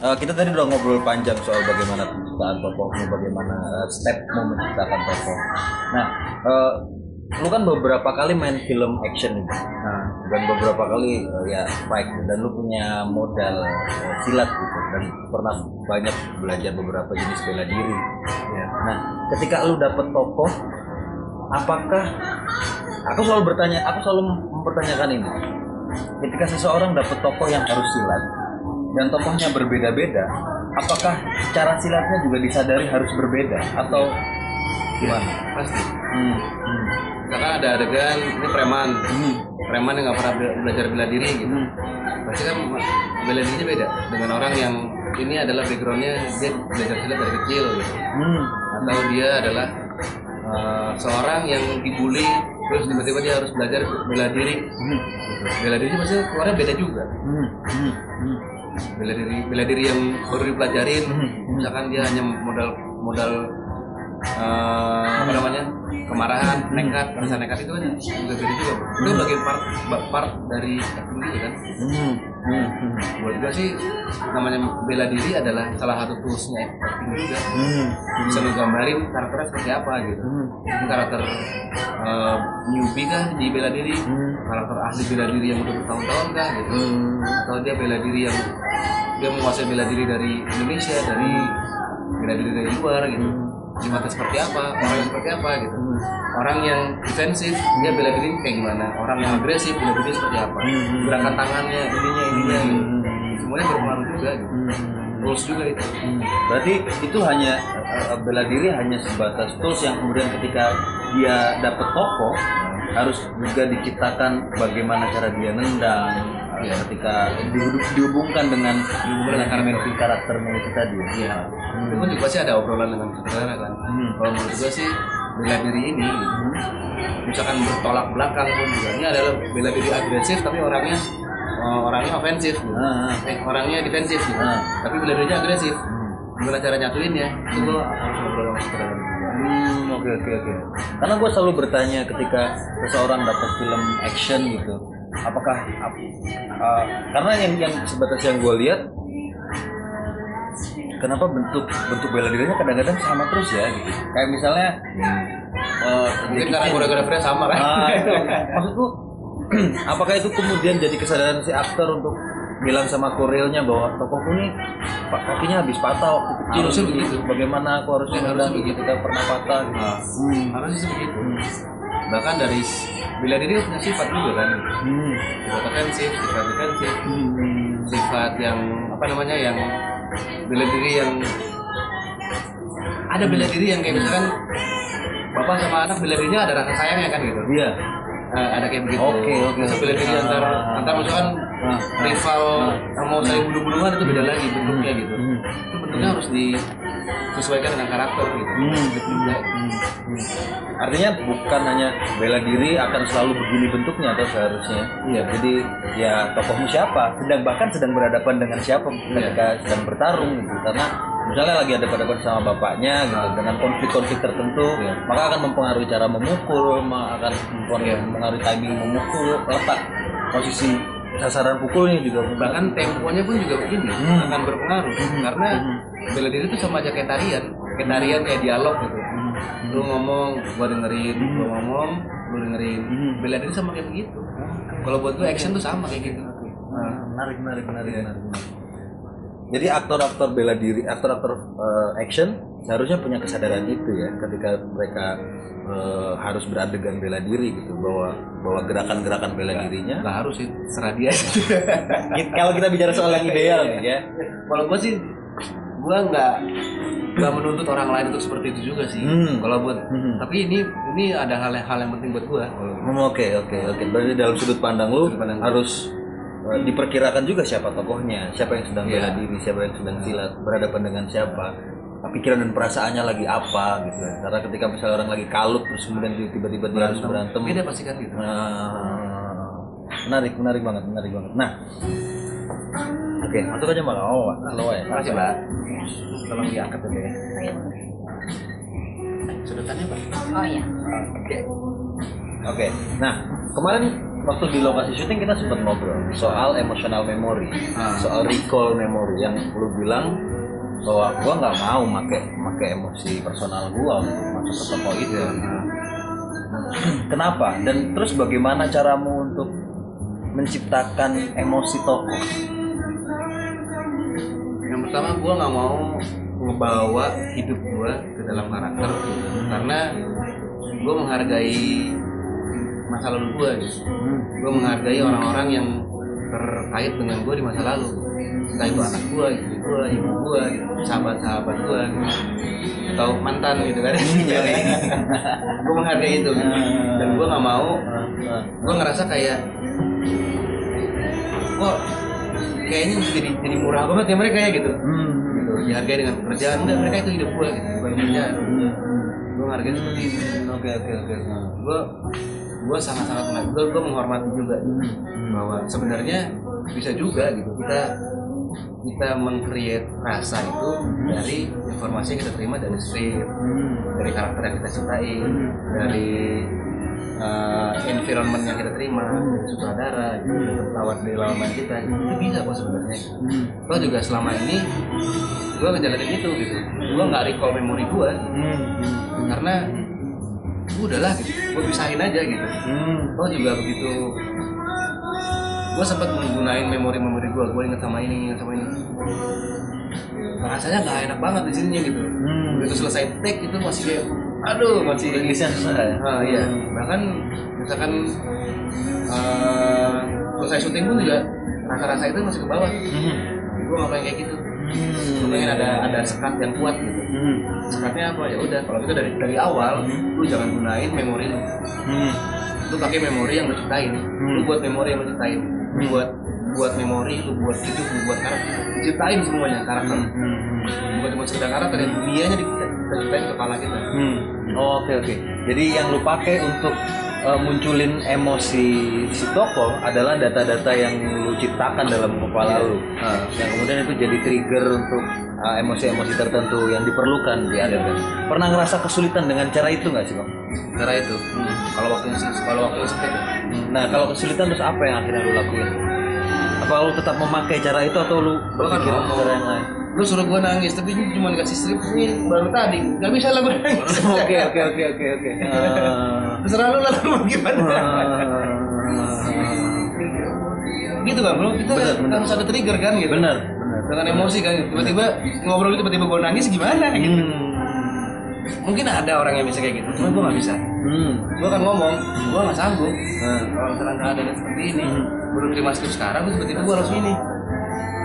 Eh, kita tadi udah ngobrol panjang soal bagaimana penciptaan tokohnya, bagaimana eh, step mau menciptakan tokoh. Nah, eh, lu kan beberapa kali main film action nih, nah, dan beberapa kali eh, ya fight, dan lu punya modal eh, silat gitu, dan pernah banyak belajar beberapa jenis bela diri. Ya. Nah, ketika lu dapet tokoh, apakah aku selalu bertanya, aku selalu mempertanyakan ini. Ketika seseorang dapet tokoh yang harus silat dan tokohnya berbeda-beda, apakah cara silatnya juga disadari harus berbeda? Atau gimana? pasti. Hmm, hmm, karena ada adegan ini preman. Hmm, preman yang nggak pernah be- belajar bela diri gitu. Hmm, pasti kan bela dirinya beda dengan orang yang ini adalah backgroundnya dia belajar silat dari kecil gitu. Hmm, atau dia adalah uh, seorang yang dibully terus tiba-tiba dia harus belajar bela diri. Hmm, bela diri pasti keluarnya beda juga. Hmm, hmm, hmm. Bela diri bela diri yang baru dipelajarin Hmm. misalkan dia hanya modal modal uh, apa namanya? Kemarahan nekat rasa nekat itu kan juga beda juga. Itu bagian part part dari acting juga kan. Hmm, hmm, hmm, buat gue sih namanya bela diri adalah salah satu toolsnya acting juga. Hmm, bisa ngegambarin karakternya seperti apa gitu. Hmm, Ini karakter uh, newbie kah di bela diri? Hmm, karakter ahli bela diri yang udah bertahun-tahun kah gitu. Hmm, atau dia bela diri yang dia menguasai bela diri dari Indonesia dari bela diri dari luar gitu sifatnya seperti apa orang seperti apa gitu hmm, orang yang defensif dia bela diri kayak gimana orang yang agresif bela diri seperti apa Hmm. gerakan tangannya ininya ininya gitu. hmm, semuanya berpengaruh juga gitu hmm. rules juga itu Hmm. Berarti itu hanya eh, bela diri hanya sebatas tools yang kemudian ketika dia dapet tokoh harus juga diciptakan bagaimana cara dia nendang Iya. ketika di- dihubungkan dengan Dihubungkan dengan dimensi karakternya itu tadi. Iya. Itu pun juga sih ada obrolan dengan saudara kan. Hmm. Kalau menurut gue sih bela diri ini, Hmm. misalkan bertolak belakang pun juga ini adalah bela diri agresif tapi orangnya eh, orangnya ofensif, gitu. Ah, ah. eh, orangnya defensif gitu. Ah. Tapi bela dirinya agresif. Hmm. Gimana cara nyatuinnya? Itu gue harus ngobrol sama saudara. Hmm, oke oke oke. Karena gue selalu bertanya ketika seseorang dapat film action gitu, apakah ap- uh, karena yang yang sebatas yang gue lihat, kenapa bentuk bentuk bela dirinya kadang-kadang sama terus ya gitu. Kayak misalnya, uh, Mungkin karena koreografernya sama kan. Ah, itu. Maksudku, apakah itu kemudian jadi kesadaran si aktor untuk bilang sama koreonya bahwa tokohku pak kakinya habis patah waktu kecil Harusnya gitu. begitu. bagaimana aku harus Ya, harusnya nendang begitu. ketika pernah patah gitu. Nah, Hmm. harusnya begitu. Hmm. Bahkan dari bela diri punya sifat juga kan. Hmm. Sifat ofensif, sifat defensif, Hmm. sifat yang apa namanya yang bela diri yang ada bela diri yang kayak misalkan bapak sama anak bela dirinya ada rasa sayangnya kan gitu Iya. Eh, ada kayak begitu Oke, oke, Terus oke. bela diri antar antar misalkan Ah, rival yang mau saling bunuh-bunuhan itu beda lagi bentuknya gitu Hmm. itu bentuknya harus disesuaikan dengan karakter gitu Hmm, betul. Hmm. Hmm. Artinya bukan hanya bela diri akan selalu begini bentuknya atau seharusnya. Iya. Jadi ya tokohmu siapa, sedang bahkan sedang berhadapan dengan siapa ketika sedang bertarung gitu. Karena misalnya lagi ada hadapan sama bapaknya gitu dengan konflik-konflik tertentu, Iya. maka akan mempengaruhi cara memukul, akan mempengaruhi mempengaruhi timing memukul, letak posisi sasaran pukulnya juga. Bahkan temponya pun juga begini Hmm. akan berpengaruh. Karena Hmm. bela diri itu sama aja kayak tarian. Kayak tarian kayak dialog gitu. Hmm. lu ngomong gua dengerin. Gua ngomong lu dengerin. Hmm. bela diri sama kayak begitu. Kalau buat gua action tuh sama kayak gitu. Nah, menarik, menarik, menarik, menarik, menarik. Jadi aktor-aktor bela diri, aktor-aktor eh, action seharusnya punya kesadaran itu ya, ketika mereka eh, harus beradegan bela diri gitu, bahwa bahwa gerakan-gerakan bela dirinya. nggak harus sih serah dia Kalau kita bicara soal yang ideal ya, kalau gua sih gua nggak nggak menuntut orang lain untuk seperti itu juga sih Hmm. kalau buat Hmm. tapi ini ini ada hal hal yang penting buat gua kalau Hmm, oke oke oke. Berarti dalam sudut pandang lu Sudut pandang harus eh, diperkirakan juga siapa tokohnya, siapa yang sedang bela Iya. diri, siapa yang sedang silat, berhadapan dengan siapa, pikiran dan perasaannya lagi apa gitu. Karena ketika misalnya orang lagi kalut terus kemudian dia tiba-tiba dia harus berantem. beda pasti kan gitu Nah, menarik, menarik banget, menarik banget. Nah, oke, masuk aja mbak. Oh, halo ya. Makasih, Mbak. tolong diangkat dulu ya Ayo. sedotannya pak Oh iya. Oke, nah kemarin waktu di lokasi syuting kita sempat ngobrol soal emotional memory, Ah. soal recall memory yang lu bilang bahwa gua nggak mau make make emosi personal gua untuk masuk ke toko itu. Nah, Kenapa? Dan terus bagaimana caramu untuk menciptakan emosi toko? yang pertama gue nggak mau ngebawa hidup gue ke dalam karakter karena gue menghargai masa lalu gue gitu. gue menghargai orang-orang yang terkait dengan gue di masa lalu entah itu anak gue istri gue ibu gue gitu. sahabat-sahabat gue gitu. atau mantan gitu kan gue menghargai itu gitu. dan gue nggak mau gue ngerasa kayak kok kayaknya jadi jadi murah banget ya mereka ya gitu Hmm. gitu dihargai dengan pekerjaan enggak mereka itu hidup gue gitu bukan pekerjaan gue menghargai seperti itu Oke oke oke. gue gue sangat sangat gue gue menghormati juga. Bahwa sebenarnya bisa juga gitu. Kita kita meng-create rasa itu dari informasi yang kita terima dari script dari karakter yang kita cintai dari uh, environment yang kita terima dari sutradara gitu, lewat dari lawan kita. Itu bisa kok sebenarnya. Lo juga selama ini gue ngejalanin itu gitu. Gue nggak recall memori gue karena gue udahlah gitu gue pisahin aja gitu. Lo juga begitu. Gue sempat menggunakan memori-memori gue gue inget sama ini inget sama ini. Rasanya nggak enak banget di sininya gitu. Begitu selesai take itu masih kayak aduh masih Rilisnya susah ya? Ah iya, bahkan misalkan eh, selesai syuting pun juga rasa-rasa itu masih ke bawah. Gue nggak pengen kayak gitu. Gue pengen ada ada sekat yang kuat gitu. Sekatnya apa ya udah kalau itu dari dari awal lu jangan gunain memori lu. Lu pakai memori yang lu ciptain. Lu buat memori yang lu ciptain. Lu buat buat memori, lu buat hidup, lu buat karakter. Ciptain semuanya karakter. Bukan cuma sekedar karakter ya, dunianya di- kita ciptain kepala kita. Hmm. Oh, Oke oke. Jadi yang lu pakai untuk uh, munculin emosi si tokoh adalah data-data yang lu ciptakan dalam kepala lu. Nah, yang kemudian itu jadi trigger untuk uh, emosi-emosi tertentu yang diperlukan di adegan. Pernah ngerasa kesulitan dengan cara itu nggak sih bang? Cara itu. Kalau waktunya kalau sempit ya. Nah kalau kesulitan terus apa yang akhirnya lu lakuin? Apa lu tetap memakai cara itu atau lu kan berpikir cara yang lain? Lu suruh gue nangis tapi cuma dikasih strip ini baru tadi nggak bisa lah gue nangis Oke oke oke oke oke. Ah. terserah lu lah mau gimana gitu kan bro kita Bener, bener. harus ada trigger kan gitu Bener bener. dengan emosi kan tiba-tiba ngobrol tiba-tiba gue nangis gimana gitu Hmm. mungkin ada orang yang bisa kayak gitu cuma gue nggak bisa Hmm. gue kan ngomong gue nggak sanggup Nah. kalau ada yang seperti ini Hmm. baru terima skrip sekarang tiba-tiba gue harus ini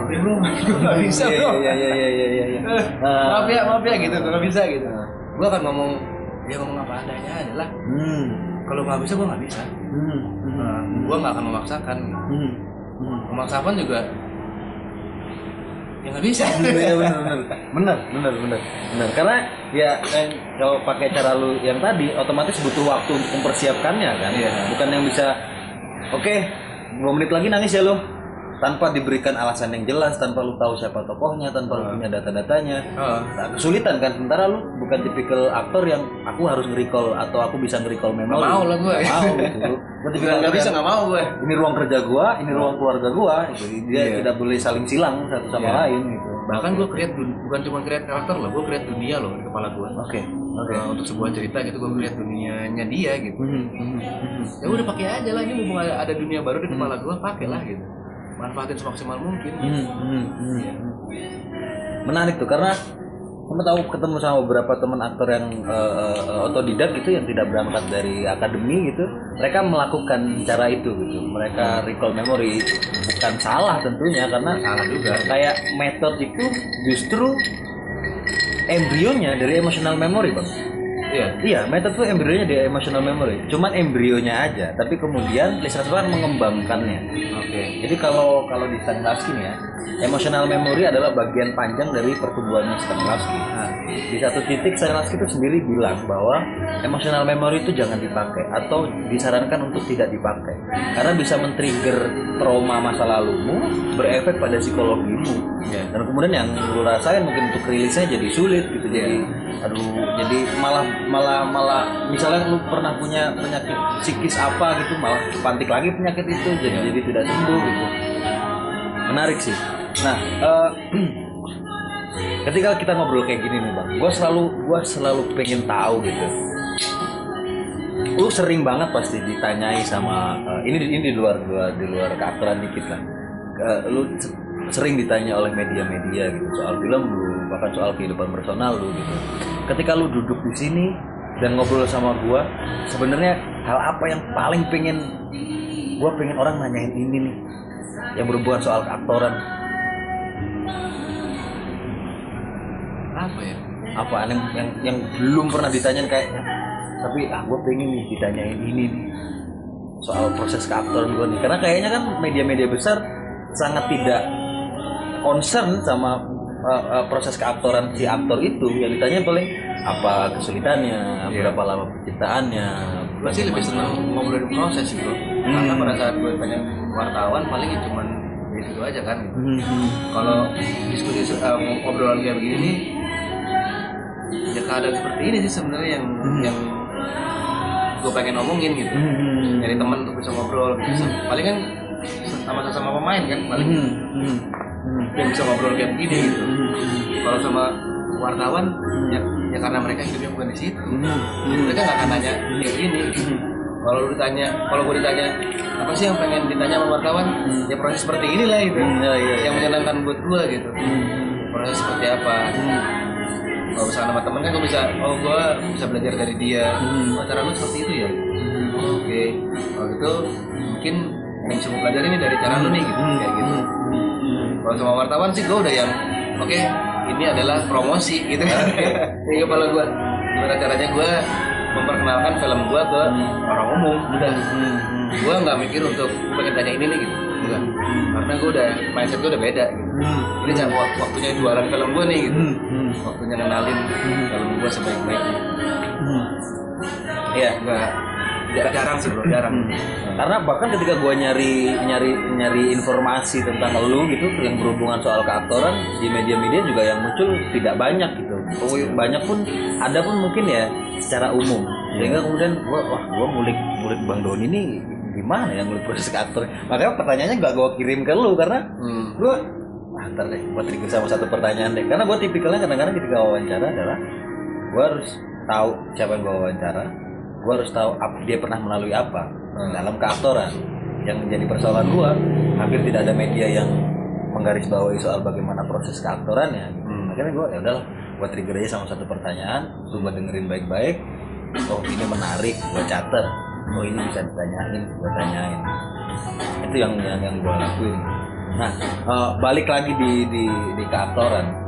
oke bro gue nggak bisa bro Iya iya iya iya iya. iya. Eh, Ah. maaf ya maaf ya gitu nggak bisa gitu Ah. gue akan ngomong ya ngomong apa adanya adalah Hmm. kalau nggak bisa gue nggak bisa Hmm. nah, gue nggak akan memaksakan Hmm. Hmm. memaksakan juga ya nggak bisa Iya benar benar benar benar benar benar karena ya eh, kalau pakai cara lu yang tadi otomatis butuh waktu untuk mempersiapkannya kan Iya. bukan yang bisa oke dua menit lagi nangis ya lo tanpa diberikan alasan yang jelas tanpa lu tahu siapa tokohnya tanpa lu punya data-datanya. Oh, Nah, kesulitan kan? Sementara lu bukan tipikal aktor yang aku harus nge-recall atau aku bisa nge-recall memori. Nggak mau lah gue. Nggak mau gitu. Tipikal nggak aktor bisa nggak mau gue. ini ruang kerja gua ini ruang keluarga gua gitu. dia Iya. tidak boleh saling silang satu sama Iya. lain gitu. Bahkan gue create bukan cuma create karakter loh gue create dunia loh di kepala gue oke oke. Nah, untuk sebuah cerita gitu gue create dunianya dia gitu. Hmm, hmm, hmm. ya udah pakai aja lah ini mumpung ada, ada dunia baru di kepala gue pakai lah gitu manfaatin semaksimal mungkin. Hmm, hmm, hmm. menarik tuh karena kamu tahu ketemu sama beberapa teman aktor yang eh, eh, otodidak gitu yang tidak berangkat dari akademi gitu mereka melakukan cara itu gitu. Mereka recall memory bukan salah tentunya karena salah juga. kayak metode itu justru embrionya dari emotional memory bang iya Iya, metode itu embrionya di emotional memory. Cuman embrionya aja, tapi kemudian Lisras kan mengembangkannya. oke Jadi kalau kalau di Stanislavski ya, emotional memory adalah bagian panjang dari pertumbuhannya Stanislavski. Nah, di satu titik Stanislavski itu sendiri bilang bahwa emotional memory itu jangan dipakai atau disarankan untuk tidak dipakai karena bisa men-trigger trauma masa lalumu berefek pada psikologimu. Iya. Dan kemudian yang lu rasain mungkin untuk rilisnya jadi sulit gitu jadi aduh jadi malah malah malah misalnya lu pernah punya penyakit psikis apa gitu malah pantik lagi penyakit itu jadi jadi tidak sembuh gitu. Menarik sih. Nah eh, ketika kita ngobrol kayak gini nih bang gue selalu gue selalu pengen tahu gitu. Lu sering banget pasti ditanyai sama eh, ini ini di luar di luar, di luar keaktoran dikit lah. Eh, lu se- sering ditanya oleh media-media gitu soal film lu bahkan soal kehidupan personal lu gitu. Ketika lu duduk di sini dan ngobrol sama gua sebenarnya hal apa yang paling pengen gua pengen orang nanyain ini nih yang berhubungan soal keaktoran? Apa ya? Apa yang yang, yang belum pernah ditanyain kayak tapi ah gue pengen nih ditanyain ini nih soal proses keaktoran gue nih. Karena kayaknya kan media-media besar sangat tidak concern sama uh, uh, proses keaktoran si aktor itu yang ditanya paling apa kesulitannya Iya. berapa lama penciptaannya gue sih lebih senang ngobrolin proses sih bro. Karena pada saat gue tanya wartawan paling ya cuman gitu aja kan. Gitu. Hmm, hmm. kalau diskusi uh, ngobrolan kayak begini nih ya keadaan seperti ini sih sebenarnya yang yang gue pengen ngomongin gitu. Hmm, nyari teman untuk bisa ngobrol gitu. paling kan sama sama pemain kan paling. Hmm, hmm, hmm, yang bisa ngobrol kayak begini gitu. Hmm, kalau sama wartawan ya, ya karena mereka hidupnya bukan di situ. Hmm, hmm, mereka nggak akan nanya kayak gini. Kalau lu ditanya kalau gue ditanya apa sih yang pengen ditanya sama wartawan? Ya proses seperti inilah gitu hmm, ya, ya, yang menyenangkan buat gue gitu. Hmm, proses seperti apa? Kalau misalnya sama temen kan gue bisa oh gue bisa belajar dari dia. Hmm. oh, cara lu seperti itu ya? Oke. Kalau gitu mungkin yang bisa gue pelajari ini dari cara lu nih gitu kayak gitu kalau sama wartawan sih gue udah yang oke ini adalah promosi gitu kan. Di kepala gue gimana caranya gue memperkenalkan film gue ke orang umum. Udah gue nggak mikir untuk pengen tanya ini nih gitu. Enggak. Karena gue udah mindset gue udah beda gitu. Ini jangan wak- waktunya jualan film gue nih gitu. Waktunya kenalin film gue sebaik-baiknya. Iya. enggak. ya, jarang sih bro jarang. Karena bahkan ketika gua nyari nyari nyari informasi tentang lu gitu yang berhubungan soal keaktoran di media-media juga yang muncul tidak banyak gitu. Oh, banyak pun ada pun mungkin ya secara umum. Sehingga kemudian gua wah gua mulik mulik bang Doni ini gimana ya mulik proses keaktor makanya pertanyaannya gak gua kirim ke lu karena hmm. gua ah, ntar deh gua trigger sama satu pertanyaan deh. Karena gua tipikalnya kadang-kadang ketika wawancara adalah gua harus tahu siapa yang gua wawancara gua harus tahu dia pernah melalui apa. Dalam keaktoran. Yang menjadi persoalan gua hampir tidak ada media yang menggarisbawahi soal bagaimana proses keaktorannya. Hmm. akhirnya gua ya udahlah gua trigger aja sama satu pertanyaan gua dengerin baik-baik. Oh ini menarik gua catat. Oh ini bisa ditanyain gua tanyain. Itu yang yang, yang gua lakuin. Nah eh, balik lagi di di di keaktoran